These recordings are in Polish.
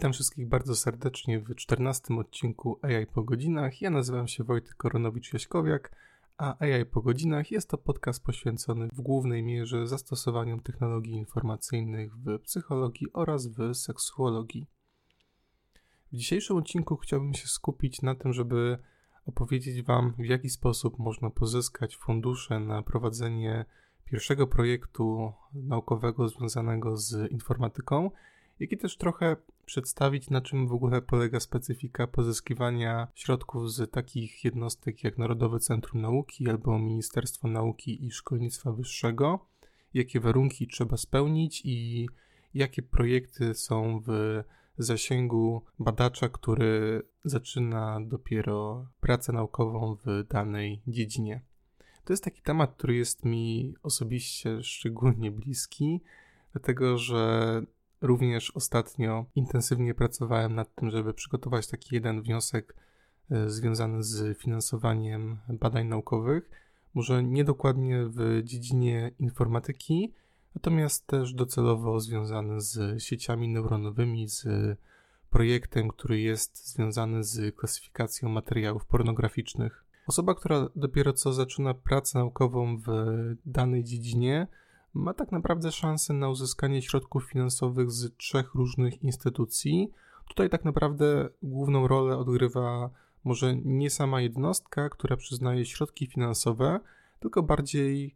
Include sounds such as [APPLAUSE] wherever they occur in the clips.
Witam wszystkich bardzo serdecznie w 14 odcinku AI po godzinach. Ja nazywam się Wojtek Koronowicz-Jaśkowiak, a AI po godzinach jest to podcast poświęcony w głównej mierze zastosowaniom technologii informacyjnych w psychologii oraz w seksuologii. W dzisiejszym odcinku chciałbym się skupić na tym, żeby opowiedzieć Wam, w jaki sposób można pozyskać fundusze na prowadzenie pierwszego projektu naukowego związanego z informatyką, jak i też trochę przedstawić, na czym w ogóle polega specyfika pozyskiwania środków z takich jednostek jak Narodowe Centrum Nauki albo Ministerstwo Nauki i Szkolnictwa Wyższego, jakie warunki trzeba spełnić i jakie projekty są w zasięgu badacza, który zaczyna dopiero pracę naukową w danej dziedzinie. To jest taki temat, który jest mi osobiście szczególnie bliski, dlatego że również ostatnio intensywnie pracowałem nad tym, żeby przygotować taki jeden wniosek e, związany z finansowaniem badań naukowych. Może nie dokładnie w dziedzinie informatyki, natomiast też docelowo związany z sieciami neuronowymi, z projektem, który jest związany z klasyfikacją materiałów pornograficznych. Osoba, która dopiero co zaczyna pracę naukową w danej dziedzinie, ma tak naprawdę szansę na uzyskanie środków finansowych z trzech różnych instytucji. Tutaj tak naprawdę główną rolę odgrywa może nie sama jednostka, która przyznaje środki finansowe, tylko bardziej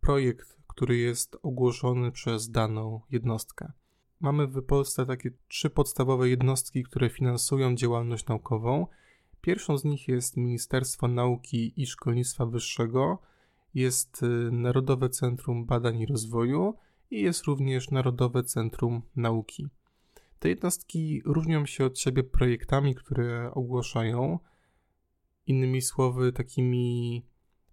projekt, który jest ogłoszony przez daną jednostkę. Mamy w Polsce takie trzy podstawowe jednostki, które finansują działalność naukową. Pierwszą z nich jest Ministerstwo Nauki i Szkolnictwa Wyższego, jest y, Narodowe Centrum Badań i Rozwoju i jest również Narodowe Centrum Nauki. Te jednostki różnią się od siebie projektami, które ogłaszają, innymi słowy, takimi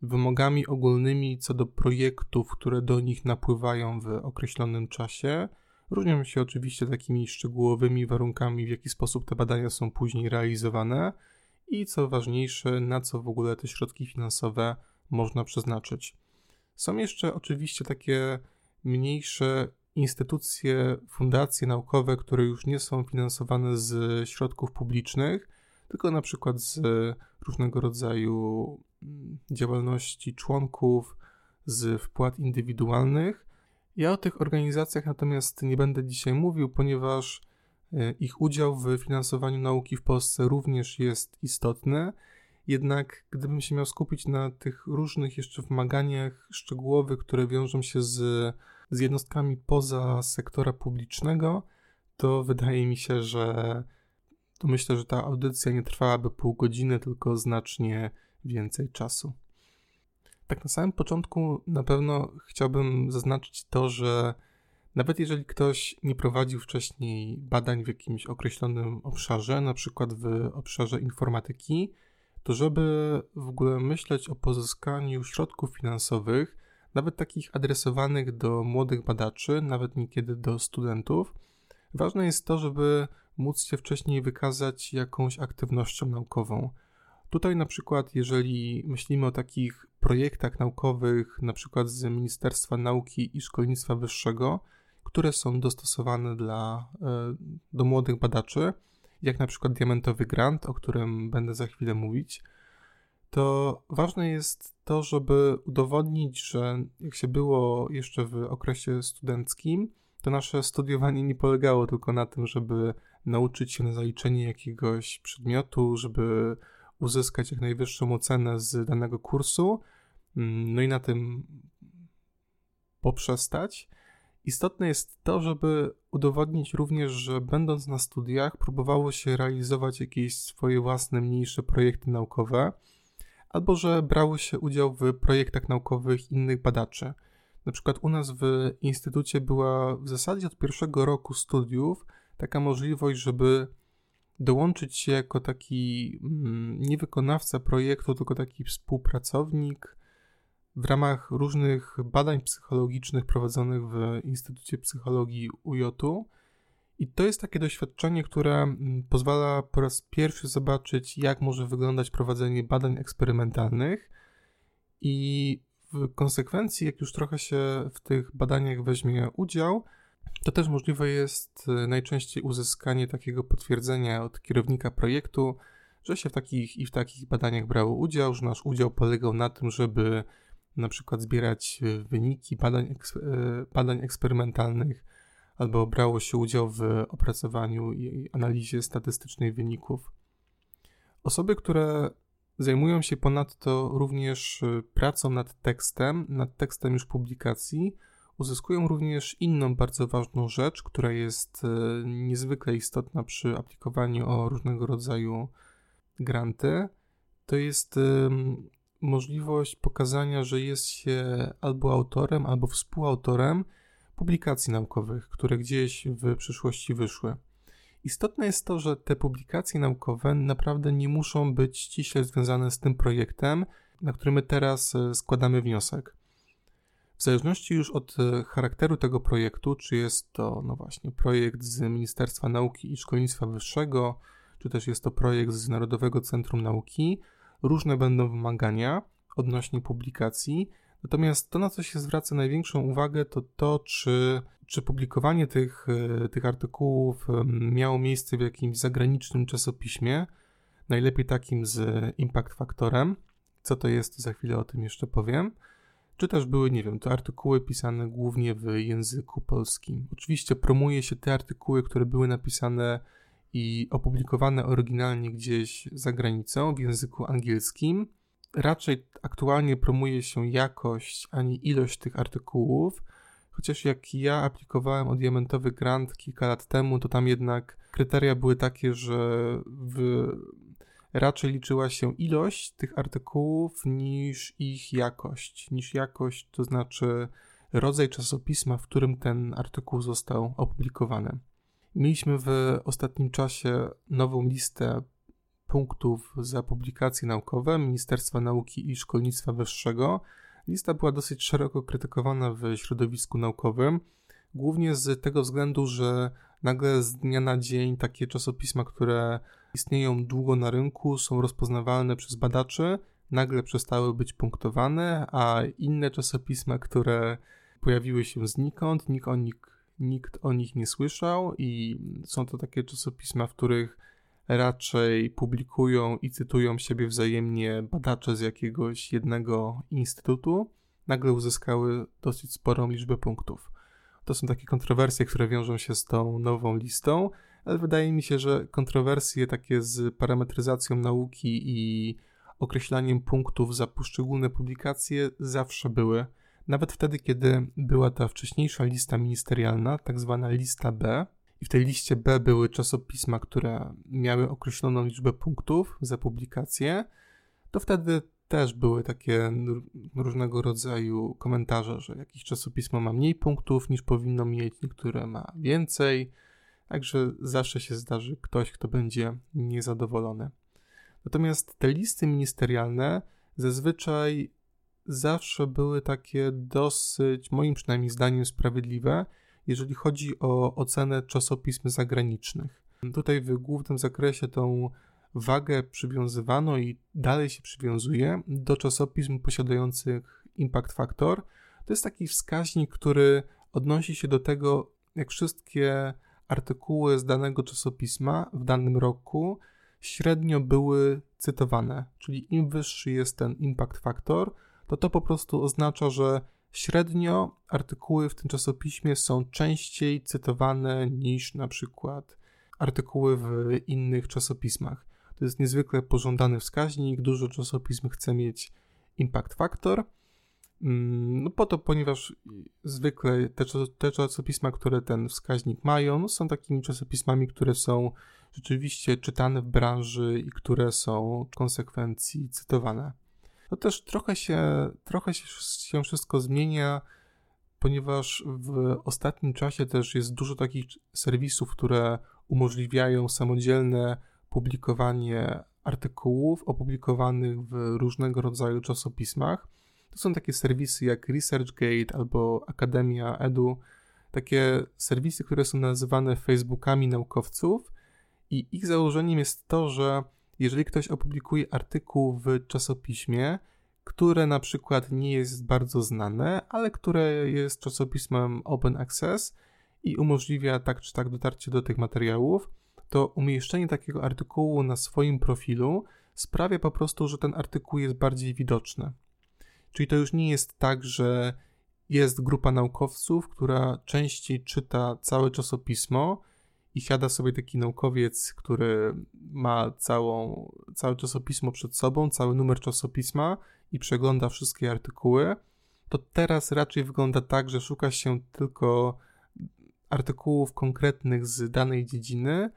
wymogami ogólnymi co do projektów, które do nich napływają w określonym czasie. Różnią się oczywiście takimi szczegółowymi warunkami, w jaki sposób te badania są później realizowane i co ważniejsze, na co w ogóle te środki finansowe można przeznaczyć. Są jeszcze oczywiście takie mniejsze instytucje, fundacje naukowe, które już nie są finansowane z środków publicznych, tylko na przykład z różnego rodzaju mm, działalności członków, z wpłat indywidualnych. Ja o tych organizacjach natomiast nie będę dzisiaj mówił, ponieważ e, ich udział w finansowaniu nauki w Polsce również jest istotny. Jednak gdybym się miał skupić na tych różnych jeszcze wymaganiach szczegółowych, które wiążą się z, z jednostkami poza sektora publicznego, to wydaje mi się, że to myślę, że ta audycja nie trwałaby pół godziny, tylko znacznie więcej czasu. Tak na samym początku na pewno chciałbym zaznaczyć to, że nawet jeżeli ktoś nie prowadził wcześniej badań w jakimś określonym obszarze, na przykład w obszarze informatyki, to żeby w ogóle myśleć o pozyskaniu środków finansowych, nawet takich adresowanych do młodych badaczy, nawet niekiedy do studentów, ważne jest to, żeby móc się wcześniej wykazać jakąś aktywnością naukową. Tutaj na przykład, jeżeli myślimy o takich projektach naukowych, na przykład z Ministerstwa Nauki i Szkolnictwa Wyższego, które są dostosowane dla, e, do młodych badaczy, jak na przykład diamentowy grant, o którym będę za chwilę mówić, to ważne jest to, żeby udowodnić, że jak się było jeszcze w okresie studenckim, to nasze studiowanie nie polegało tylko na tym, żeby nauczyć się na zaliczenie jakiegoś przedmiotu, żeby uzyskać jak najwyższą ocenę z danego kursu, mm, no i na tym poprzestać, Istotne jest to, żeby udowodnić również, że będąc na studiach próbowało się realizować jakieś swoje własne mniejsze projekty naukowe, albo że brało się udział w projektach naukowych innych badaczy. Na przykład u nas w instytucie była w zasadzie od pierwszego roku studiów taka możliwość, żeby dołączyć się jako taki mm, nie wykonawca projektu, tylko taki współpracownik w ramach różnych badań psychologicznych prowadzonych w Instytucie Psychologii UJ-u. I to jest takie doświadczenie, które mm, pozwala po raz pierwszy zobaczyć, jak może wyglądać prowadzenie badań eksperymentalnych, i w konsekwencji, jak już trochę się w tych badaniach weźmie udział, To też możliwe jest e, najczęściej uzyskanie takiego potwierdzenia od kierownika projektu, że się w takich i w takich badaniach brało udział, że nasz udział polegał na tym, żeby na przykład zbierać e, wyniki badań, badań eksperymentalnych, albo brało się udział w opracowaniu i analizie statystycznej wyników. Osoby, które zajmują się ponadto również y, pracą nad tekstem, nad tekstem już publikacji, uzyskują również inną bardzo ważną rzecz, która jest niezwykle istotna przy aplikowaniu o różnego rodzaju granty. To jest możliwość pokazania, że jest się albo autorem, albo współautorem publikacji naukowych, które gdzieś w przyszłości wyszły. Istotne jest to, że te publikacje naukowe naprawdę nie muszą być ściśle związane z tym projektem, na który my teraz e, składamy wniosek. W zależności już od e, charakteru tego projektu, czy jest to, no właśnie, projekt z Ministerstwa Nauki i Szkolnictwa Wyższego, czy też jest to projekt z Narodowego Centrum Nauki, różne będą wymagania odnośnie publikacji, Natomiast to, na co się zwraca największą uwagę, to to, czy, czy publikowanie tych, e, tych artykułów miało miejsce w jakimś zagranicznym czasopiśmie, najlepiej takim z impact faktorem. Co to jest, za chwilę o tym jeszcze powiem. Czy też były, nie wiem, to artykuły pisane głównie w języku polskim. Oczywiście promuje się te artykuły, które były napisane i opublikowane oryginalnie gdzieś za granicą w języku angielskim raczej aktualnie promuje się jakość, a nie ilość tych artykułów. Chociaż jak ja aplikowałem o diamentowy grant kilka lat temu, to tam jednak kryteria były takie, że w, raczej liczyła się ilość tych artykułów niż ich jakość. Niż jakość, to znaczy rodzaj czasopisma, w którym ten artykuł został opublikowany. Mieliśmy w ostatnim czasie nową listę punktów za publikacje naukowe Ministerstwa Nauki i Szkolnictwa Wyższego. Lista była dosyć szeroko krytykowana w środowisku naukowym, głównie z tego względu, że nagle z dnia na dzień takie czasopisma, które istnieją długo na rynku, są rozpoznawalne przez badaczy, nagle przestały być punktowane, a inne czasopisma, które pojawiły się znikąd, nikt o nich, nikt o nich nie słyszał i są to takie czasopisma, w których raczej publikują i cytują siebie wzajemnie badacze z jakiegoś jednego instytutu, nagle uzyskały dosyć sporą liczbę punktów. To są takie kontrowersje, które wiążą się z tą nową listą, ale wydaje mi się, że kontrowersje takie z parametryzacją nauki i określaniem punktów za poszczególne publikacje zawsze były. Nawet wtedy, kiedy była ta wcześniejsza lista ministerialna, tak zwana lista B, i w tej liście B były czasopisma, które miały określoną liczbę punktów za publikację, to wtedy też były takie różnego rodzaju komentarze, że jakieś czasopismo ma mniej punktów niż powinno mieć, niektóre ma więcej, także zawsze się zdarzy ktoś, kto będzie niezadowolony. Natomiast te listy ministerialne zazwyczaj zawsze były takie dosyć, moim przynajmniej zdaniem, sprawiedliwe jeżeli chodzi o ocenę czasopism zagranicznych. Tutaj w głównym zakresie tą wagę przywiązywano i dalej się przywiązuje do czasopism posiadających impact factor. To jest taki wskaźnik, który odnosi się do tego, jak wszystkie artykuły z danego czasopisma w danym roku średnio były cytowane. Czyli im wyższy jest ten impact factor, to to po prostu oznacza, że Średnio artykuły w tym czasopiśmie są częściej cytowane niż na przykład artykuły w innych czasopismach. To jest niezwykle pożądany wskaźnik. Dużo czasopism chce mieć impact factor. Mm, no po to, ponieważ zwykle te, te czasopisma, które ten wskaźnik mają, no są takimi czasopismami, które są rzeczywiście czytane w branży i które są w konsekwencji cytowane to też trochę się, trochę się wszystko zmienia, ponieważ w ostatnim czasie też jest dużo takich serwisów, które umożliwiają samodzielne publikowanie artykułów opublikowanych w różnego rodzaju czasopismach. To są takie serwisy jak ResearchGate albo Akademia Edu, takie serwisy, które są nazywane Facebookami naukowców i ich założeniem jest to, że jeżeli ktoś opublikuje artykuł w czasopiśmie, które na przykład nie jest bardzo znane, ale które jest czasopismem open access i umożliwia tak czy tak dotarcie do tych materiałów, to umieszczenie takiego artykułu na swoim profilu sprawia po prostu, że ten artykuł jest bardziej widoczny. Czyli to już nie jest tak, że jest grupa naukowców, która częściej czyta całe czasopismo i siada sobie taki naukowiec, który ma całą, całe czasopismo przed sobą, cały numer czasopisma i przegląda wszystkie artykuły, to teraz raczej wygląda tak, że szuka się tylko artykułów konkretnych z danej dziedziny.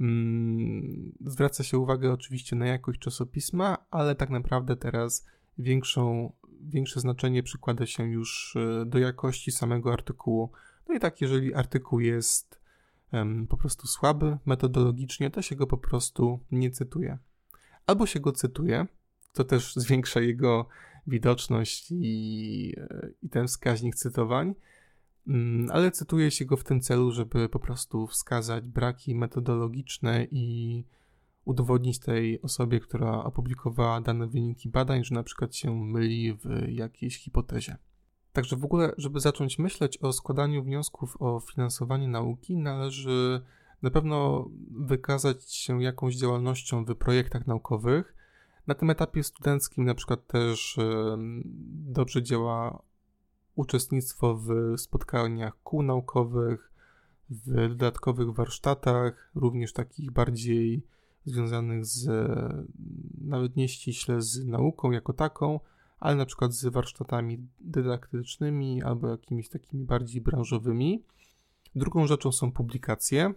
Mm, zwraca się uwagę oczywiście na jakość czasopisma, ale tak naprawdę teraz większą, większe znaczenie przykłada się już e, do jakości samego artykułu. No i tak, jeżeli artykuł jest po prostu słaby metodologicznie, to się go po prostu nie cytuje. Albo się go cytuje, to też zwiększa jego widoczność i, e, i ten wskaźnik cytowań, mm, ale cytuje się go w tym celu, żeby po prostu wskazać braki metodologiczne i udowodnić tej osobie, która opublikowała dane wyniki badań, że na przykład się myli w jakiejś hipotezie. Także w ogóle, żeby zacząć myśleć o składaniu wniosków o finansowanie nauki, należy na pewno wykazać się jakąś działalnością w projektach naukowych. Na tym etapie studenckim na przykład też dobrze działa uczestnictwo w spotkaniach kół naukowych, w dodatkowych warsztatach, również takich bardziej związanych z nawet nie ściśle z nauką jako taką, ale na przykład z warsztatami dydaktycznymi albo jakimiś takimi bardziej branżowymi. Drugą rzeczą są publikacje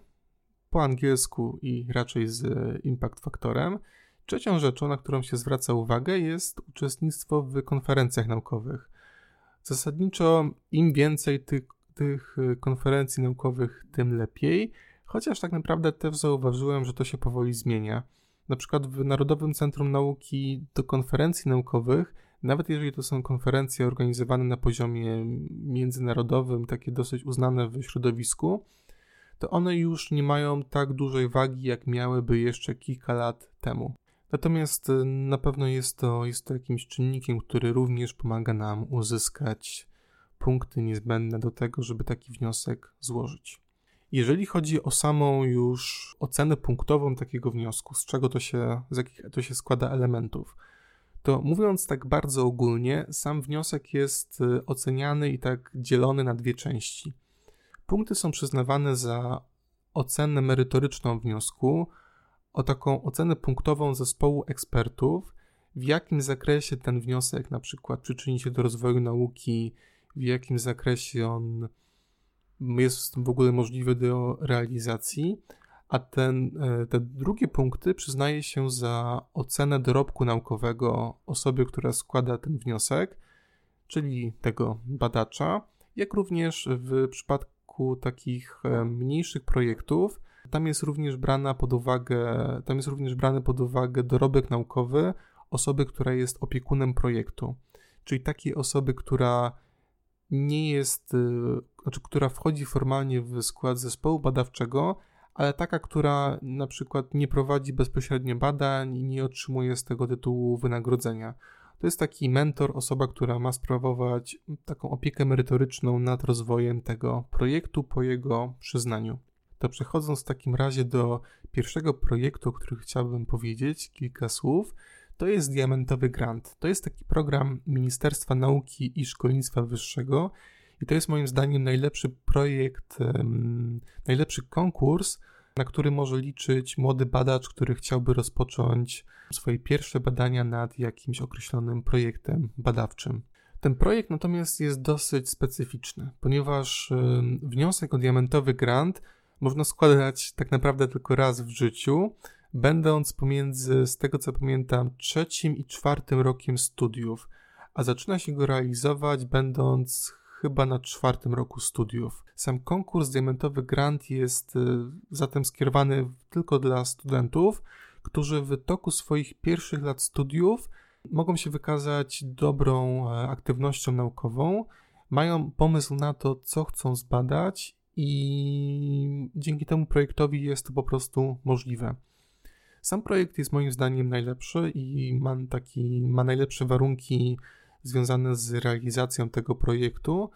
po angielsku i raczej z impact faktorem. Trzecią rzeczą, na którą się zwraca uwagę, jest uczestnictwo w konferencjach naukowych. Zasadniczo im więcej tych, tych konferencji naukowych, tym lepiej, chociaż tak naprawdę też zauważyłem, że to się powoli zmienia. Na przykład w Narodowym Centrum Nauki do konferencji naukowych nawet jeżeli to są konferencje organizowane na poziomie międzynarodowym, takie dosyć uznane w środowisku, to one już nie mają tak dużej wagi, jak miałyby jeszcze kilka lat temu. Natomiast y, na pewno jest to, jest to jakimś czynnikiem, który również pomaga nam uzyskać punkty niezbędne do tego, żeby taki wniosek złożyć. Jeżeli chodzi o samą już ocenę punktową takiego wniosku, z czego to się, z jakich to się składa elementów, to mówiąc tak bardzo ogólnie, sam wniosek jest y, oceniany i tak dzielony na dwie części. Punkty są przyznawane za ocenę merytoryczną wniosku, o taką ocenę punktową zespołu ekspertów, w jakim zakresie ten wniosek na przykład przyczyni się do rozwoju nauki, w jakim zakresie on jest w ogóle możliwy do realizacji, a ten, e, te drugie punkty przyznaje się za ocenę dorobku naukowego osoby, która składa ten wniosek, czyli tego badacza, jak również w przypadku takich e, mniejszych projektów, tam jest również brana pod uwagę, tam jest również brany pod uwagę dorobek naukowy osoby, która jest opiekunem projektu, czyli takiej osoby, która nie jest, e, znaczy, która wchodzi formalnie w skład zespołu badawczego, ale taka, która na przykład nie prowadzi bezpośrednio badań i nie otrzymuje z tego tytułu wynagrodzenia. To jest taki mentor, osoba, która ma sprawować taką opiekę merytoryczną nad rozwojem tego projektu po jego przyznaniu. To przechodząc w takim razie do pierwszego projektu, o którym chciałbym powiedzieć kilka słów, to jest Diamentowy Grant. To jest taki program Ministerstwa Nauki i Szkolnictwa Wyższego, i to jest moim zdaniem najlepszy projekt, najlepszy konkurs, na który może liczyć młody badacz, który chciałby rozpocząć swoje pierwsze badania nad jakimś określonym projektem badawczym. Ten projekt natomiast jest dosyć specyficzny, ponieważ wniosek o diamentowy grant można składać tak naprawdę tylko raz w życiu, będąc pomiędzy, z tego co pamiętam, trzecim i czwartym rokiem studiów, a zaczyna się go realizować będąc chyba na czwartym roku studiów. Sam konkurs Diamentowy Grant jest y, zatem skierowany tylko dla studentów, którzy w toku swoich pierwszych lat studiów mogą się wykazać dobrą e, aktywnością naukową, mają pomysł na to, co chcą zbadać i dzięki temu projektowi jest to po prostu możliwe. Sam projekt jest moim zdaniem najlepszy i ma, taki, ma najlepsze warunki związane z realizacją tego projektu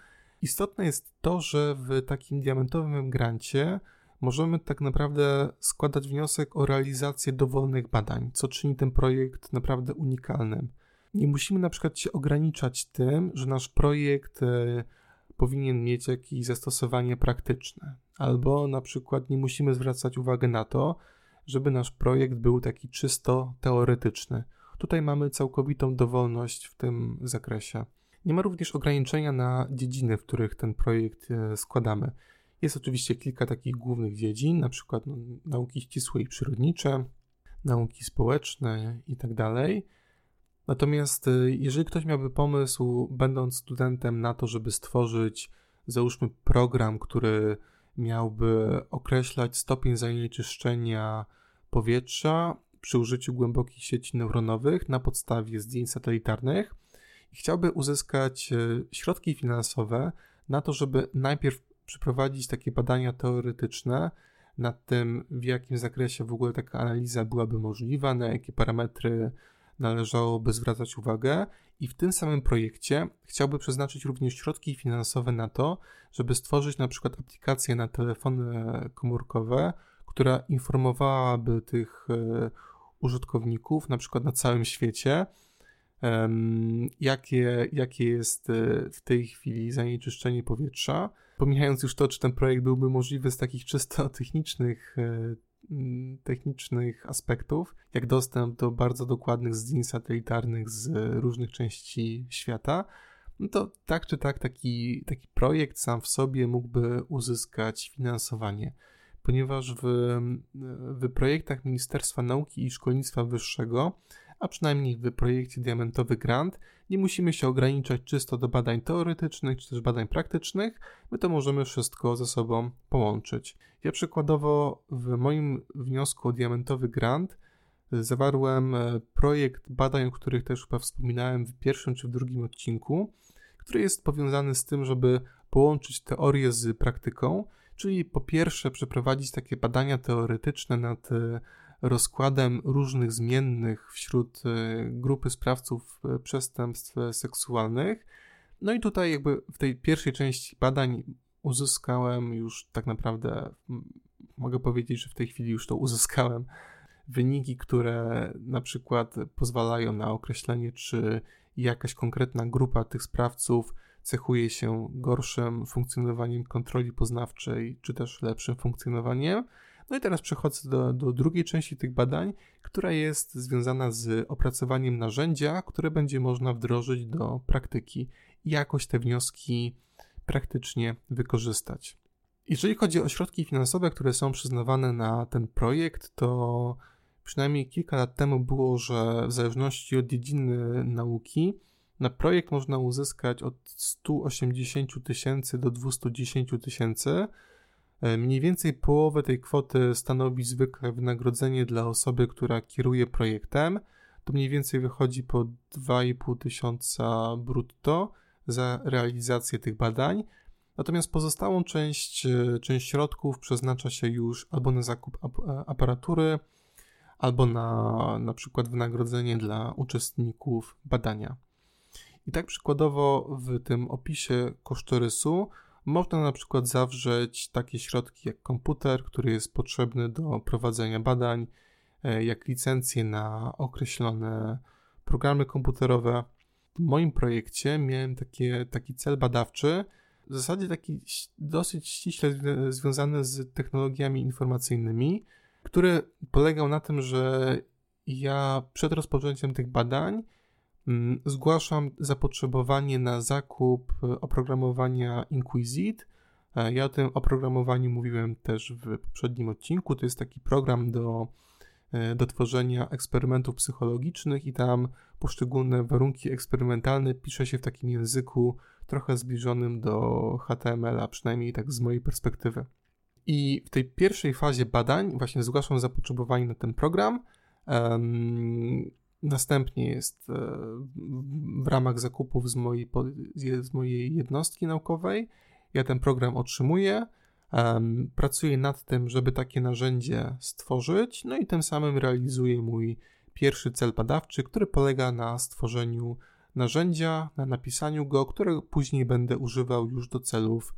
Istotne jest to, że w takim diamentowym grancie możemy tak naprawdę składać wniosek o realizację dowolnych badań, co czyni ten projekt naprawdę unikalnym. Nie musimy na przykład się ograniczać tym, że nasz projekt e, powinien mieć jakieś zastosowanie praktyczne, albo na przykład nie musimy zwracać uwagi na to, żeby nasz projekt był taki czysto teoretyczny. Tutaj mamy całkowitą dowolność w tym zakresie. Nie ma również ograniczenia na dziedziny, w których ten projekt e, składamy. Jest oczywiście kilka takich głównych dziedzin, na przykład no, nauki ścisłe i przyrodnicze, nauki społeczne itd. Tak Natomiast e, jeżeli ktoś miałby pomysł, będąc studentem, na to, żeby stworzyć, załóżmy, program, który miałby określać stopień zanieczyszczenia powietrza przy użyciu głębokich sieci neuronowych na podstawie zdjęć satelitarnych i chciałby uzyskać e, środki finansowe na to, żeby najpierw przeprowadzić takie badania teoretyczne nad tym, w jakim zakresie w ogóle taka analiza byłaby możliwa, na jakie parametry należałoby zwracać uwagę, i w tym samym projekcie chciałby przeznaczyć również środki finansowe na to, żeby stworzyć na przykład aplikację na telefony komórkowe, która informowałaby tych e, użytkowników, na przykład na całym świecie, jakie, jakie jest e, w tej chwili zanieczyszczenie powietrza. Pomijając już to, czy ten projekt byłby możliwy z takich czysto [LAUGHS] technicznych, e, technicznych aspektów, jak dostęp do bardzo dokładnych zdjęć satelitarnych z różnych części świata, no to tak czy tak taki, taki projekt sam w sobie mógłby uzyskać finansowanie ponieważ w, w projektach Ministerstwa Nauki i Szkolnictwa Wyższego, a przynajmniej w projekcie Diamentowy Grant, nie musimy się ograniczać czysto do badań teoretycznych czy też badań praktycznych, my to możemy wszystko ze sobą połączyć. Ja przykładowo w moim wniosku o Diamentowy Grant zawarłem e, projekt badań, o których też chyba wspominałem w pierwszym czy w drugim odcinku, który jest powiązany z tym, żeby połączyć teorię z praktyką czyli po pierwsze przeprowadzić takie badania teoretyczne nad e, rozkładem różnych zmiennych wśród e, grupy sprawców e, przestępstw seksualnych. No i tutaj jakby w tej pierwszej części badań uzyskałem już tak naprawdę, mogę powiedzieć, że w tej chwili już to uzyskałem wyniki, które na przykład pozwalają na określenie, czy jakaś konkretna grupa tych sprawców cechuje się gorszym funkcjonowaniem kontroli poznawczej, czy też lepszym funkcjonowaniem. No i teraz przechodzę do, do drugiej części tych badań, która jest związana z opracowaniem narzędzia, które będzie można wdrożyć do praktyki i jakoś te wnioski praktycznie wykorzystać. Jeżeli chodzi o środki finansowe, które są przyznawane na ten projekt, to przynajmniej kilka lat temu było, że w zależności od dziedziny nauki na projekt można uzyskać od 180 tysięcy do 210 tysięcy. E, mniej więcej połowę tej kwoty stanowi zwykle wynagrodzenie dla osoby, która kieruje projektem. To mniej więcej wychodzi po 2,5 tysiąca brutto za realizację tych badań. Natomiast pozostałą część, e, część środków przeznacza się już albo na zakup e, aparatury, albo na na przykład wynagrodzenie dla uczestników badania. I tak przykładowo w tym opisie kosztorysu można na przykład zawrzeć takie środki jak komputer, który jest potrzebny do prowadzenia badań, e, jak licencje na określone programy komputerowe. W moim projekcie miałem takie, taki cel badawczy, w zasadzie taki dosyć ściśle związany z technologiami informacyjnymi, który polegał na tym, że ja przed rozpoczęciem tych badań zgłaszam zapotrzebowanie na zakup e, oprogramowania Inquisit. E, ja o tym oprogramowaniu mówiłem też w poprzednim odcinku. To jest taki program do, e, do tworzenia eksperymentów psychologicznych i tam poszczególne warunki eksperymentalne pisze się w takim języku trochę zbliżonym do HTML-a, przynajmniej tak z mojej perspektywy. I w tej pierwszej fazie badań właśnie zgłaszam zapotrzebowanie na ten program. Następnie jest e, w ramach zakupów z mojej, z mojej jednostki naukowej. Ja ten program otrzymuję, pracuję nad tym, żeby takie narzędzie stworzyć, no i tym samym realizuję mój pierwszy cel badawczy, który polega na stworzeniu narzędzia, na napisaniu go, które później będę używał już do celów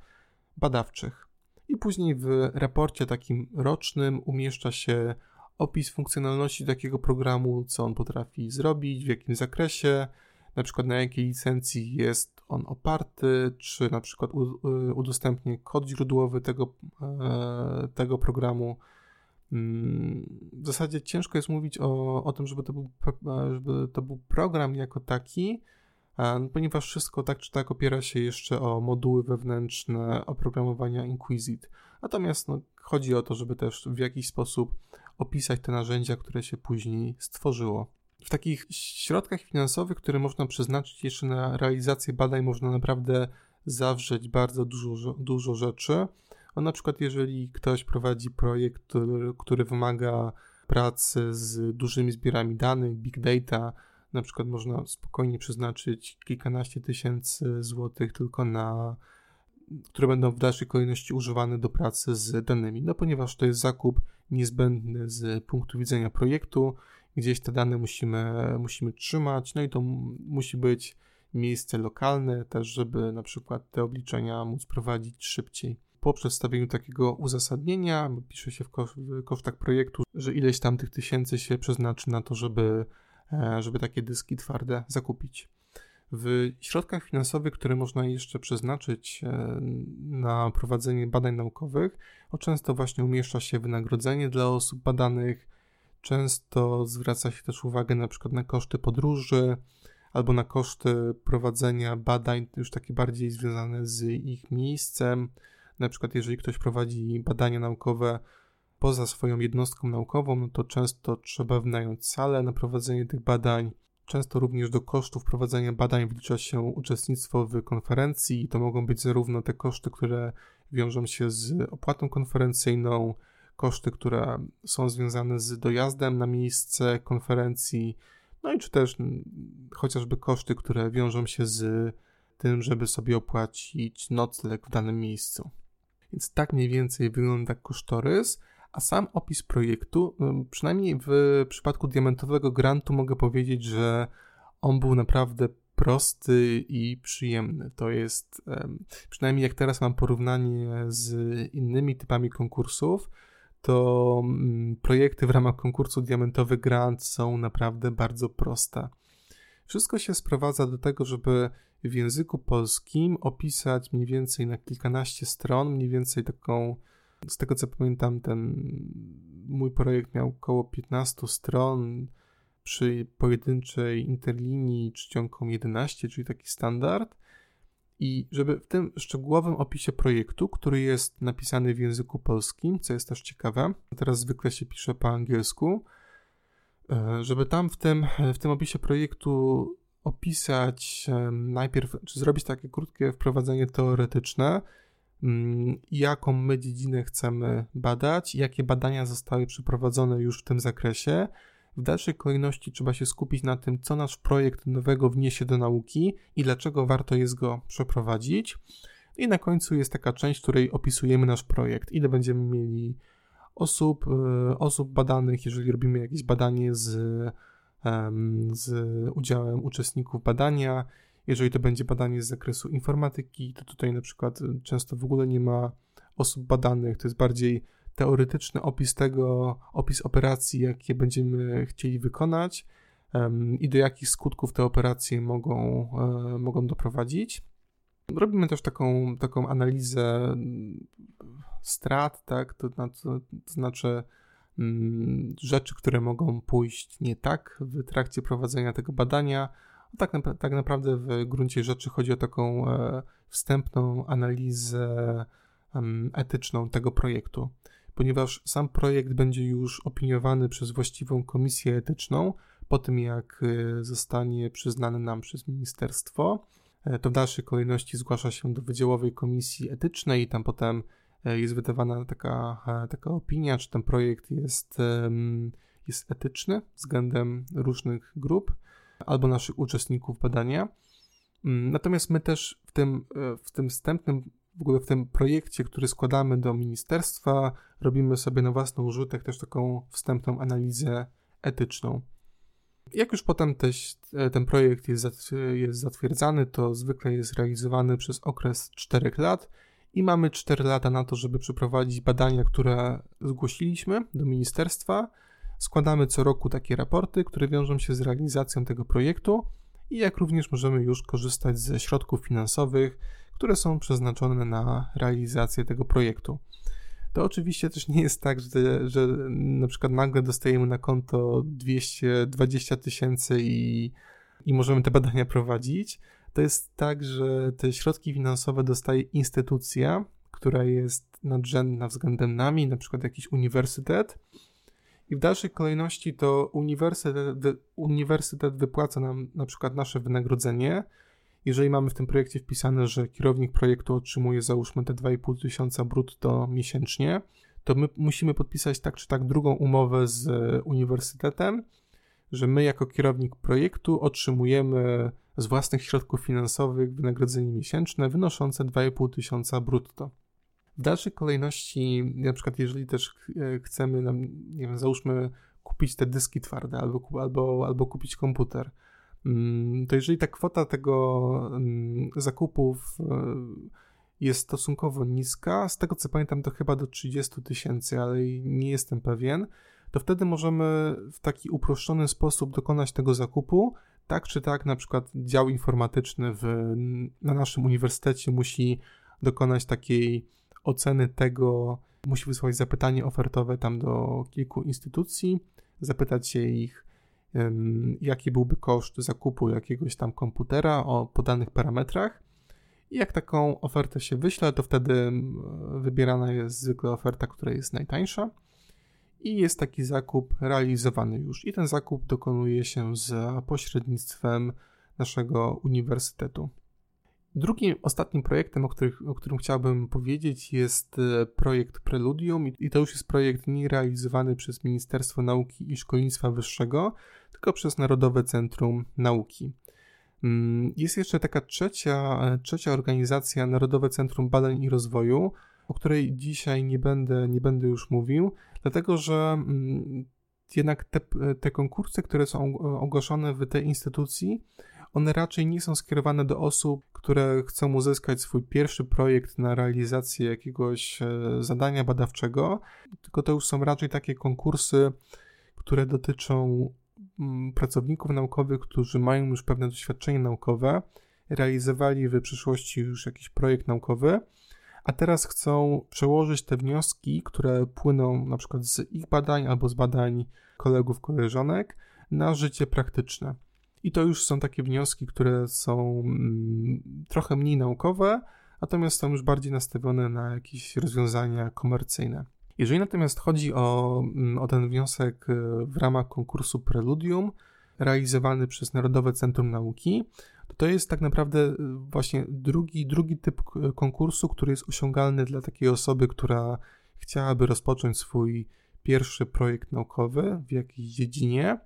badawczych. I później w raporcie takim rocznym umieszcza się opis funkcjonalności takiego programu, co on potrafi zrobić, w jakim zakresie, na przykład na jakiej licencji jest on oparty, czy na przykład udostępnię kod źródłowy tego, e, tego programu. Mm, w zasadzie ciężko jest mówić o, o tym, żeby to, był, żeby to był program jako taki, ponieważ wszystko tak czy tak opiera się jeszcze o moduły wewnętrzne oprogramowania Inquisit. Natomiast no, chodzi o to, żeby też w jakiś sposób opisać te narzędzia, które się później stworzyło. W takich środkach finansowych, które można przeznaczyć jeszcze na realizację badań, można naprawdę zawrzeć bardzo dużo, dużo rzeczy. No, na przykład, jeżeli ktoś prowadzi projekt, który, który wymaga pracy z dużymi zbiorami danych, big data, na przykład można spokojnie przeznaczyć kilkanaście tysięcy złotych tylko na które będą w dalszej kolejności używane do pracy z danymi. No ponieważ to jest zakup niezbędny z punktu widzenia projektu, gdzieś te dane musimy, musimy trzymać, no i to musi być miejsce lokalne też, żeby na przykład te obliczenia móc prowadzić szybciej. Po przedstawieniu takiego uzasadnienia pisze się w, kosztach projektu, że ileś tam tych tysięcy się przeznaczy na to, żeby, e, żeby takie dyski twarde zakupić. W środkach finansowych, które można jeszcze przeznaczyć e, na prowadzenie badań naukowych, często właśnie umieszcza się wynagrodzenie dla osób badanych, często zwraca się też uwagę na przykład na koszty podróży albo na koszty prowadzenia badań już takie bardziej związane z ich miejscem. Na przykład jeżeli ktoś prowadzi badania naukowe poza swoją jednostką naukową, no to często trzeba wynająć salę na prowadzenie tych badań Często również do kosztów prowadzenia badań wlicza się uczestnictwo w konferencji i to mogą być zarówno te koszty, które wiążą się z opłatą konferencyjną, koszty, które są związane z dojazdem na miejsce konferencji, no i czy też chociażby koszty, które wiążą się z tym, żeby sobie opłacić nocleg w danym miejscu. Więc tak mniej więcej wygląda kosztorys, a sam opis projektu, przynajmniej w przypadku diamentowego grantu, mogę powiedzieć, że on był naprawdę prosty i przyjemny. To jest, przynajmniej jak teraz mam porównanie z innymi typami konkursów, to mm, projekty w ramach konkursu Diamentowy Grant są naprawdę bardzo proste. Wszystko się sprowadza do tego, żeby w języku polskim opisać mniej więcej na kilkanaście stron, mniej więcej taką z tego co pamiętam, ten mój projekt miał około 15 stron przy pojedynczej interlinii czcionką 11, czyli taki standard. I żeby w tym szczegółowym opisie projektu, który jest napisany w języku polskim, co jest też ciekawe, teraz zwykle się pisze po angielsku, e, żeby tam w tym, w tym opisie projektu opisać najpierw, czy zrobić takie krótkie wprowadzenie teoretyczne, jaką my dziedzinę chcemy badać, jakie badania zostały przeprowadzone już w tym zakresie. W dalszej kolejności trzeba się skupić na tym, co nasz projekt nowego wniesie do nauki i dlaczego warto jest go przeprowadzić. I na końcu jest taka część, w której opisujemy nasz projekt, ile będziemy mieli osób, e, osób badanych, jeżeli robimy jakieś badanie z, z udziałem uczestników badania, jeżeli to będzie badanie z zakresu informatyki, to tutaj na przykład y, często w ogóle nie ma osób badanych, to jest bardziej teoretyczny opis tego, opis operacji, jakie będziemy chcieli wykonać um, i do jakich skutków te operacje mogą, um, mogą doprowadzić. Robimy też taką, taką analizę mm, strat, tak, to, to, to znaczy um, rzeczy, które mogą pójść nie tak w trakcie prowadzenia tego badania, tak, tak naprawdę w gruncie rzeczy chodzi o taką e, wstępną analizę etyczną tego projektu, ponieważ sam projekt będzie już opiniowany przez właściwą komisję etyczną po tym, jak e, zostanie przyznany nam przez ministerstwo. E, to w dalszej kolejności zgłasza się do Wydziałowej Komisji Etycznej i tam potem jest wydawana taka, taka opinia, czy ten projekt jest, jest etyczny względem różnych grup albo naszych uczestników badania. Mm, natomiast my też w tym, e, w tym wstępnym, w ogóle w tym projekcie, który składamy do ministerstwa, robimy sobie na własny użytek też taką wstępną analizę etyczną. Jak już potem teś, ten projekt jest zatwierdzany, to zwykle jest realizowany przez okres 4 lat i mamy 4 lata na to, żeby przeprowadzić badania, które zgłosiliśmy do ministerstwa. Składamy co roku takie raporty, które wiążą się z realizacją tego projektu i jak również możemy już korzystać ze środków finansowych, które są przeznaczone na realizację tego projektu. To oczywiście też nie jest tak, że, że na przykład nagle dostajemy na konto 220 tysięcy i, i możemy te badania prowadzić. To jest tak, że te środki finansowe dostaje instytucja, która jest nadrzędna względem nami, na przykład jakiś uniwersytet. I w dalszej kolejności to uniwersytet, uniwersytet wypłaca nam na przykład nasze wynagrodzenie, jeżeli mamy w tym projekcie wpisane, że kierownik projektu otrzymuje załóżmy te 2,5 tysiąca brutto miesięcznie, to my musimy podpisać tak czy tak drugą umowę z uniwersytetem, że my jako kierownik projektu otrzymujemy z własnych środków finansowych wynagrodzenie miesięczne wynoszące 2,5 tysiąca brutto. W dalszej kolejności, na przykład jeżeli też chcemy, nie wiem, załóżmy kupić te dyski twarde albo, albo, albo kupić komputer, Mm, to jeżeli ta kwota tego mm, zakupów e, jest stosunkowo niska, z tego co pamiętam to chyba do 30 tysięcy, ale nie jestem pewien, to wtedy możemy w taki uproszczony sposób dokonać tego zakupu. Tak czy tak, na przykład dział informatyczny w, na naszym uniwersytecie musi dokonać takiej oceny tego, musi wysłać zapytanie ofertowe tam do kilku instytucji, zapytać się ich, jaki byłby koszt zakupu jakiegoś tam komputera o podanych parametrach. I jak taką ofertę się wyśle, to wtedy wybierana jest zwykle oferta, która jest najtańsza. I jest taki zakup realizowany już. I ten zakup dokonuje się za pośrednictwem naszego uniwersytetu. Drugim, ostatnim projektem, o, których, o którym chciałbym powiedzieć, jest e, projekt Preludium, i to już jest projekt nie realizowany przez Ministerstwo Nauki i Szkolnictwa Wyższego, tylko przez Narodowe Centrum Nauki. Mm, jest jeszcze taka trzecia, e, trzecia organizacja, Narodowe Centrum Badań i Rozwoju, o której dzisiaj nie będę, nie będę już mówił, dlatego że mm, jednak te, te konkursy, które są ogłoszone w tej instytucji, one raczej nie są skierowane do osób, które chcą uzyskać swój pierwszy projekt na realizację jakiegoś e, zadania badawczego, tylko to już są raczej takie konkursy, które dotyczą mm, pracowników naukowych, którzy mają już pewne doświadczenie naukowe, realizowali w przyszłości już jakiś projekt naukowy, a teraz chcą przełożyć te wnioski, które płyną na przykład z ich badań albo z badań kolegów, koleżanek na życie praktyczne. I to już są takie wnioski, które są mm, trochę mniej naukowe, natomiast są już bardziej nastawione na jakieś rozwiązania komercyjne. Jeżeli natomiast chodzi o, mm, o ten wniosek e, w ramach konkursu Preludium, realizowany przez Narodowe Centrum Nauki, to to jest tak naprawdę e, właśnie drugi, drugi typ konkursu, który jest osiągalny dla takiej osoby, która chciałaby rozpocząć swój pierwszy projekt naukowy w jakiejś dziedzinie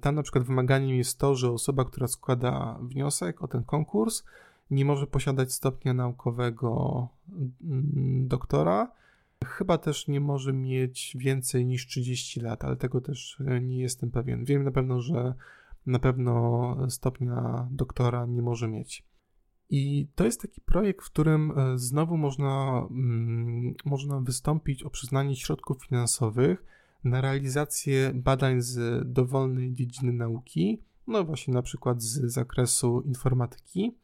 tam na przykład wymaganiem jest to, że osoba, która składa wniosek o ten konkurs, nie może posiadać stopnia naukowego mm, doktora. Chyba też nie może mieć więcej niż 30 lat, ale tego też nie jestem pewien. Wiem na pewno, że na pewno stopnia doktora nie może mieć. I to jest taki projekt, w którym e, znowu można, mm, można wystąpić o przyznanie środków finansowych na realizację badań z dowolnej dziedziny nauki, no właśnie na przykład z zakresu informatyki.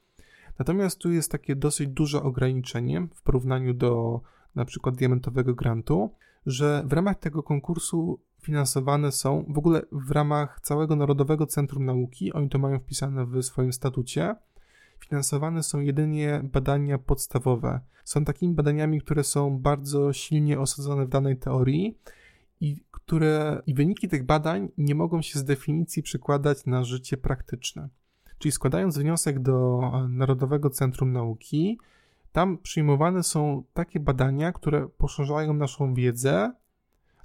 Natomiast tu jest takie dosyć duże ograniczenie w porównaniu do na przykład diamentowego grantu, że w ramach tego konkursu finansowane są w ogóle w ramach całego Narodowego Centrum Nauki, oni to mają wpisane w swoim statucie, finansowane są jedynie badania podstawowe. Są takimi badaniami, które są bardzo silnie osadzone w danej teorii i które i wyniki tych badań nie mogą się z definicji przykładać na życie praktyczne. Czyli składając wniosek do e, Narodowego Centrum Nauki, tam przyjmowane są takie badania, które poszerzają naszą wiedzę,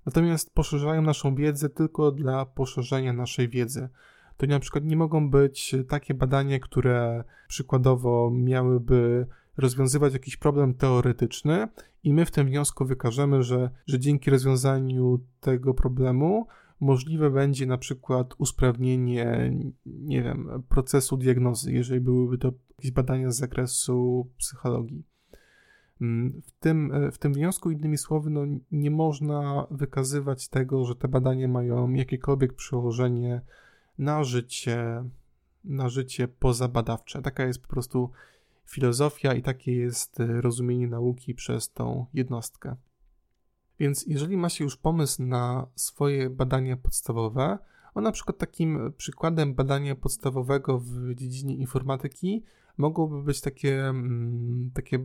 natomiast poszerzają naszą wiedzę tylko dla poszerzenia naszej wiedzy. To na przykład nie mogą być takie badania, które przykładowo miałyby rozwiązywać jakiś problem teoretyczny i my w tym wniosku wykażemy, że, że dzięki rozwiązaniu tego problemu możliwe będzie na przykład usprawnienie, nie wiem, procesu diagnozy, jeżeli byłyby to jakieś badania z zakresu psychologii. Mm, w tym, e, w tym wniosku, innymi słowy, no, nie można wykazywać tego, że te badania mają jakiekolwiek przełożenie na życie, na życie pozabadawcze. Taka jest po prostu filozofia i takie jest e, rozumienie nauki przez tą jednostkę. Więc jeżeli ma się już pomysł na swoje badania podstawowe, o na przykład takim przykładem badania podstawowego w dziedzinie informatyki mogłoby być takie, mm, takie,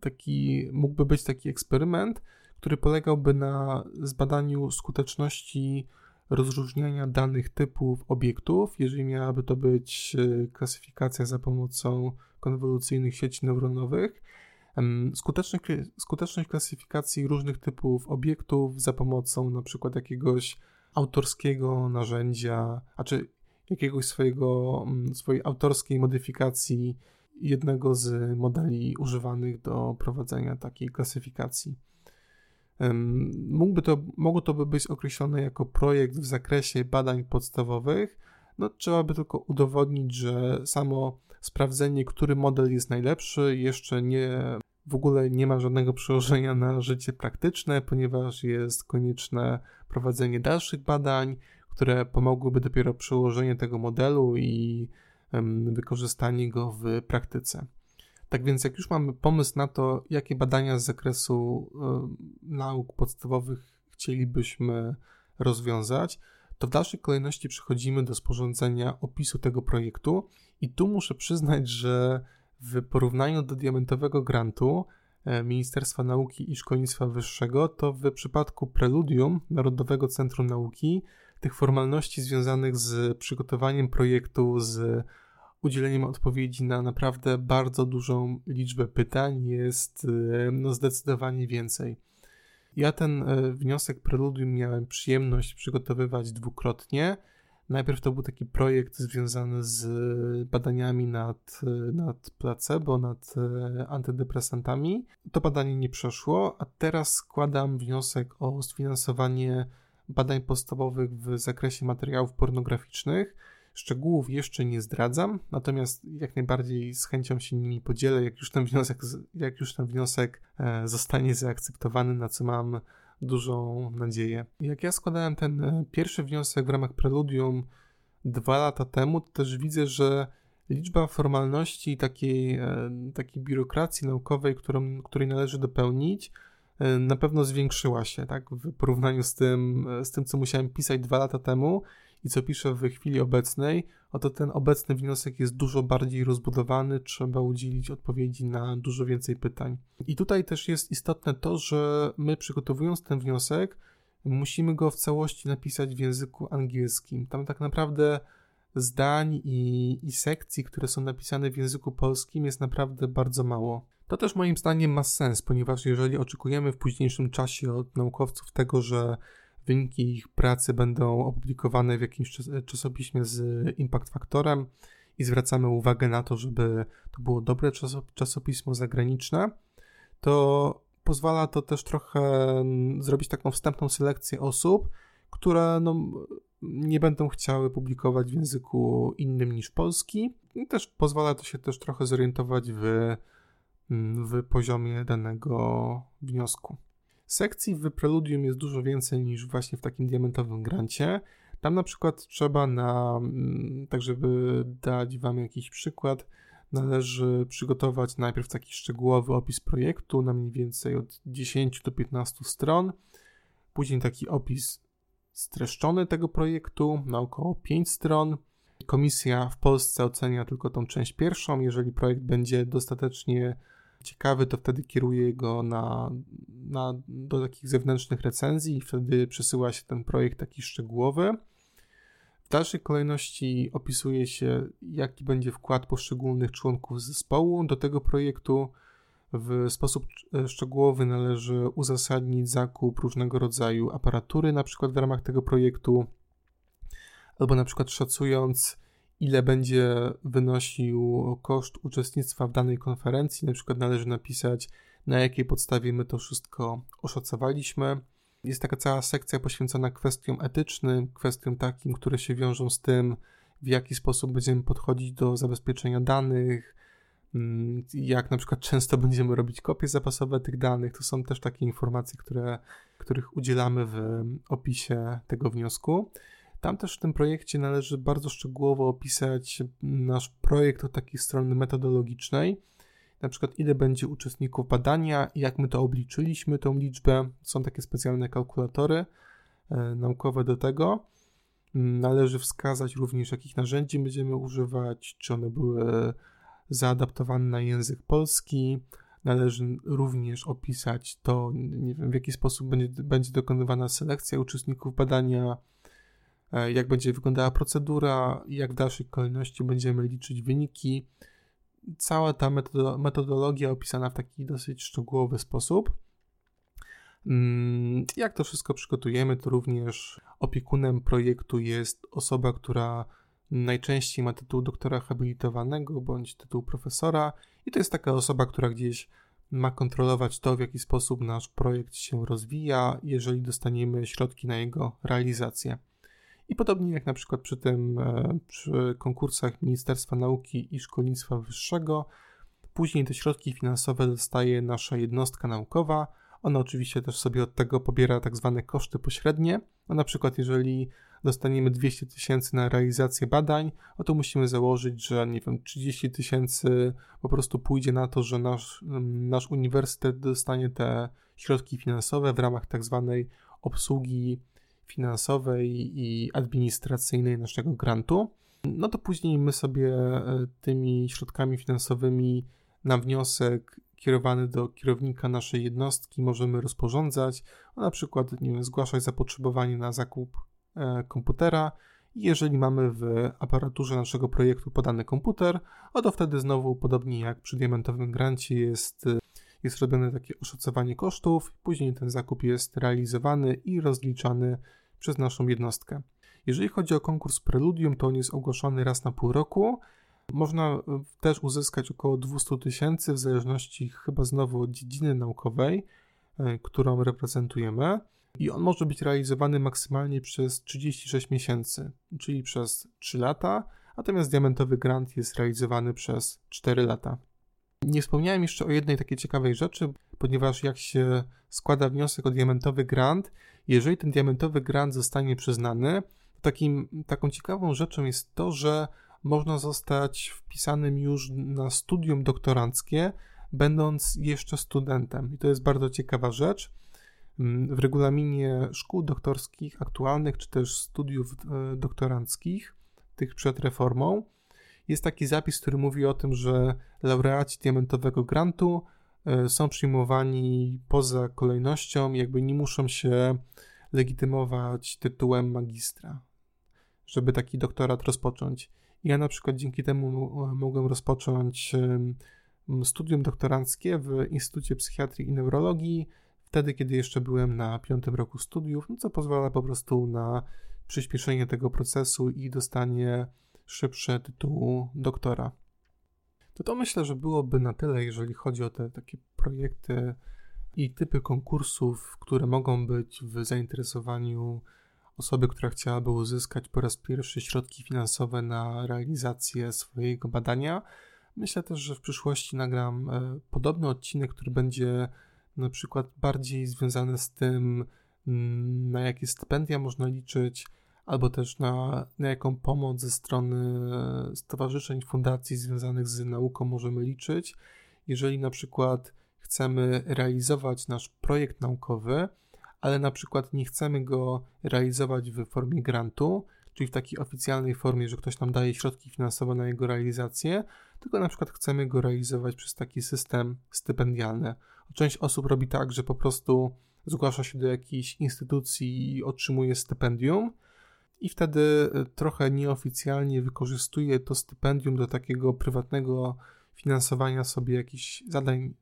taki, mógłby być taki eksperyment, który polegałby na zbadaniu skuteczności rozróżniania danych typów obiektów, jeżeli miałaby to być e, klasyfikacja za pomocą konwolucyjnych sieci neuronowych, skuteczność, skuteczność klasyfikacji różnych typów obiektów za pomocą na przykład jakiegoś autorskiego narzędzia, a czy jakiegoś swojego, swojej autorskiej modyfikacji jednego z modeli używanych do prowadzenia takiej klasyfikacji. Mógłby to, mogło to by być określone jako projekt w zakresie badań podstawowych. No, trzeba by tylko udowodnić, że samo sprawdzenie, który model jest najlepszy, jeszcze nie w ogóle nie ma żadnego przełożenia na życie praktyczne, ponieważ jest konieczne prowadzenie dalszych badań, które pomogłyby dopiero przełożenie tego modelu i wykorzystanie go w praktyce. Tak więc, jak już mamy pomysł na to, jakie badania z zakresu nauk podstawowych chcielibyśmy rozwiązać, to w dalszej kolejności przechodzimy do sporządzenia opisu tego projektu. I tu muszę przyznać, że w porównaniu do diamentowego grantu e, Ministerstwa Nauki i Szkolnictwa Wyższego, to w przypadku Preludium Narodowego Centrum Nauki tych formalności związanych z przygotowaniem projektu, z udzieleniem odpowiedzi na naprawdę bardzo dużą liczbę pytań jest e, no, zdecydowanie więcej. Ja ten e, wniosek Preludium miałem przyjemność przygotowywać dwukrotnie. Najpierw to był taki projekt związany z badaniami nad, nad placebo, nad e, antydepresantami. To badanie nie przeszło, a teraz składam wniosek o sfinansowanie badań podstawowych w zakresie materiałów pornograficznych. Szczegółów jeszcze nie zdradzam, natomiast jak najbardziej z chęcią się nimi podzielę, jak już ten wniosek, jak już ten wniosek e, zostanie zaakceptowany, na co mam dużą nadzieję. Jak ja składałem ten e, pierwszy wniosek w ramach preludium dwa lata temu, to też widzę, że liczba formalności takiej, e, takiej biurokracji naukowej, którą, której należy dopełnić, e, na pewno zwiększyła się, tak, w porównaniu z tym, z tym, co musiałem pisać dwa lata temu i co piszę w chwili obecnej, oto ten obecny wniosek jest dużo bardziej rozbudowany, trzeba udzielić odpowiedzi na dużo więcej pytań. I tutaj też jest istotne to, że my przygotowując ten wniosek, musimy go w całości napisać w języku angielskim. Tam tak naprawdę zdań i, i sekcji, które są napisane w języku polskim, jest naprawdę bardzo mało. To też moim zdaniem ma sens, ponieważ jeżeli oczekujemy w późniejszym czasie od naukowców tego, że wyniki ich pracy będą opublikowane w jakimś czasopiśmie z impact faktorem i zwracamy uwagę na to, żeby to było dobre czasopismo zagraniczne, to pozwala to też trochę zrobić taką wstępną selekcję osób, które no, nie będą chciały publikować w języku innym niż polski. I też pozwala to się też trochę zorientować w, w poziomie danego wniosku. Sekcji w Preludium jest dużo więcej niż właśnie w takim diamentowym grancie. Tam na przykład trzeba na, mm, tak żeby dać Wam jakiś przykład, należy przygotować najpierw taki szczegółowy opis projektu na mniej więcej od 10 do 15 stron, później taki opis streszczony tego projektu na około 5 stron. Komisja w Polsce ocenia tylko tą część pierwszą. Jeżeli projekt będzie dostatecznie ciekawy, to wtedy kieruje go na, na, do takich zewnętrznych recenzji i wtedy przesyła się ten projekt taki szczegółowy. W dalszej kolejności opisuje się, jaki będzie wkład poszczególnych członków zespołu do tego projektu. W sposób e, szczegółowy należy uzasadnić zakup różnego rodzaju aparatury, na przykład w ramach tego projektu, albo na przykład szacując, ile będzie wynosił koszt uczestnictwa w danej konferencji. Na przykład należy napisać, na jakiej podstawie my to wszystko oszacowaliśmy. Jest taka cała sekcja poświęcona kwestiom etycznym, kwestiom takim, które się wiążą z tym, w jaki sposób będziemy podchodzić do zabezpieczenia danych, mm, jak na przykład często [LAUGHS] będziemy robić kopie zapasowe tych danych. To są też takie informacje, które, których udzielamy w opisie tego wniosku. Tam też w tym projekcie należy bardzo szczegółowo opisać nasz projekt od takiej strony metodologicznej. Na przykład, ile będzie uczestników badania, jak my to obliczyliśmy, tą liczbę. Są takie specjalne kalkulatory e, naukowe do tego. Należy wskazać również, jakich narzędzi będziemy używać, czy one były zaadaptowane na język polski. Należy również opisać to, wiem, w jaki sposób będzie, będzie dokonywana selekcja uczestników badania, jak będzie wyglądała procedura, jak w dalszej kolejności będziemy liczyć wyniki. Cała ta metodologia opisana w taki dosyć szczegółowy sposób. Mm, jak to wszystko przygotujemy, to również opiekunem projektu jest osoba, która najczęściej ma tytuł doktora habilitowanego bądź tytuł profesora, i to jest taka osoba, która gdzieś ma kontrolować to, w jaki sposób nasz projekt się rozwija, jeżeli dostaniemy środki na jego realizację. I podobnie jak na przykład przy tym, e, przy konkursach Ministerstwa Nauki i Szkolnictwa Wyższego, później te środki finansowe dostaje nasza jednostka naukowa, ona oczywiście też sobie od tego pobiera tak zwane koszty pośrednie. No na przykład, jeżeli dostaniemy 200 tysięcy na realizację badań, no to musimy założyć, że nie wiem, 30 tysięcy po prostu pójdzie na to, że nasz, nasz uniwersytet dostanie te środki finansowe w ramach tak zwanej obsługi finansowej i administracyjnej naszego grantu. No to później my sobie e, tymi środkami finansowymi na wniosek kierowany do kierownika naszej jednostki możemy rozporządzać, na przykład nie wiem, zgłaszać zapotrzebowanie na zakup e, komputera. Jeżeli mamy w aparaturze naszego projektu podany komputer, o to wtedy znowu, podobnie jak przy diamentowym grancie, jest, jest robione takie oszacowanie kosztów, później ten zakup jest realizowany i rozliczany przez naszą jednostkę. Jeżeli chodzi o konkurs Preludium, to on jest ogłoszony raz na pół roku można e, też uzyskać około 200 tysięcy, w zależności chyba znowu od dziedziny naukowej, e, którą reprezentujemy. I on może być realizowany maksymalnie przez 36 miesięcy, czyli przez 3 lata, natomiast diamentowy grant jest realizowany przez 4 lata. Nie wspomniałem jeszcze o jednej takiej ciekawej rzeczy, ponieważ jak się składa wniosek o diamentowy grant, jeżeli ten diamentowy grant zostanie przyznany, to takim, taką ciekawą rzeczą jest to, że można zostać wpisanym już na studium doktoranckie, będąc jeszcze studentem. I to jest bardzo ciekawa rzecz. W regulaminie szkół doktorskich aktualnych, czy też studiów e, doktoranckich, tych przed reformą, jest taki zapis, który mówi o tym, że laureaci diamentowego grantu e, są przyjmowani poza kolejnością, jakby nie muszą się legitymować tytułem magistra, żeby taki doktorat rozpocząć. Ja na przykład dzięki temu mogłem rozpocząć studium doktoranckie w Instytucie Psychiatrii i Neurologii, wtedy, kiedy jeszcze byłem na piątym roku studiów, no co pozwala po prostu na przyspieszenie tego procesu i dostanie szybsze tytułu doktora. To to myślę, że byłoby na tyle, jeżeli chodzi o te takie projekty i typy konkursów, które mogą być w zainteresowaniu osoby, która chciałaby uzyskać po raz pierwszy środki finansowe na realizację swojego badania. Myślę też, że w przyszłości nagram e, podobny odcinek, który będzie na przykład bardziej związany z tym, mm, na jakie stypendia można liczyć, albo też na, na jaką pomoc ze strony stowarzyszeń, fundacji związanych z nauką możemy liczyć. Jeżeli na przykład chcemy realizować nasz projekt naukowy, ale na przykład nie chcemy go realizować w formie grantu, czyli w takiej oficjalnej formie, że ktoś nam daje środki finansowe na jego realizację, tylko na przykład chcemy go realizować przez taki system stypendialny. Część osób robi tak, że po prostu zgłasza się do jakiejś instytucji i otrzymuje stypendium, i wtedy trochę nieoficjalnie wykorzystuje to stypendium do takiego prywatnego finansowania sobie jakichś zadań,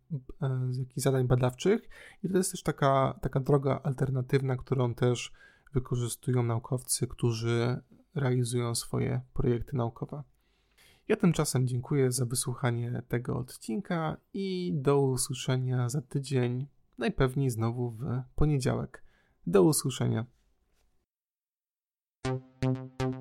e, jakichś zadań badawczych i to jest też taka, taka droga alternatywna, którą też wykorzystują naukowcy, którzy realizują swoje projekty naukowe. Ja tymczasem dziękuję za wysłuchanie tego odcinka i do usłyszenia za tydzień, najpewniej znowu w poniedziałek. Do usłyszenia. Thank you.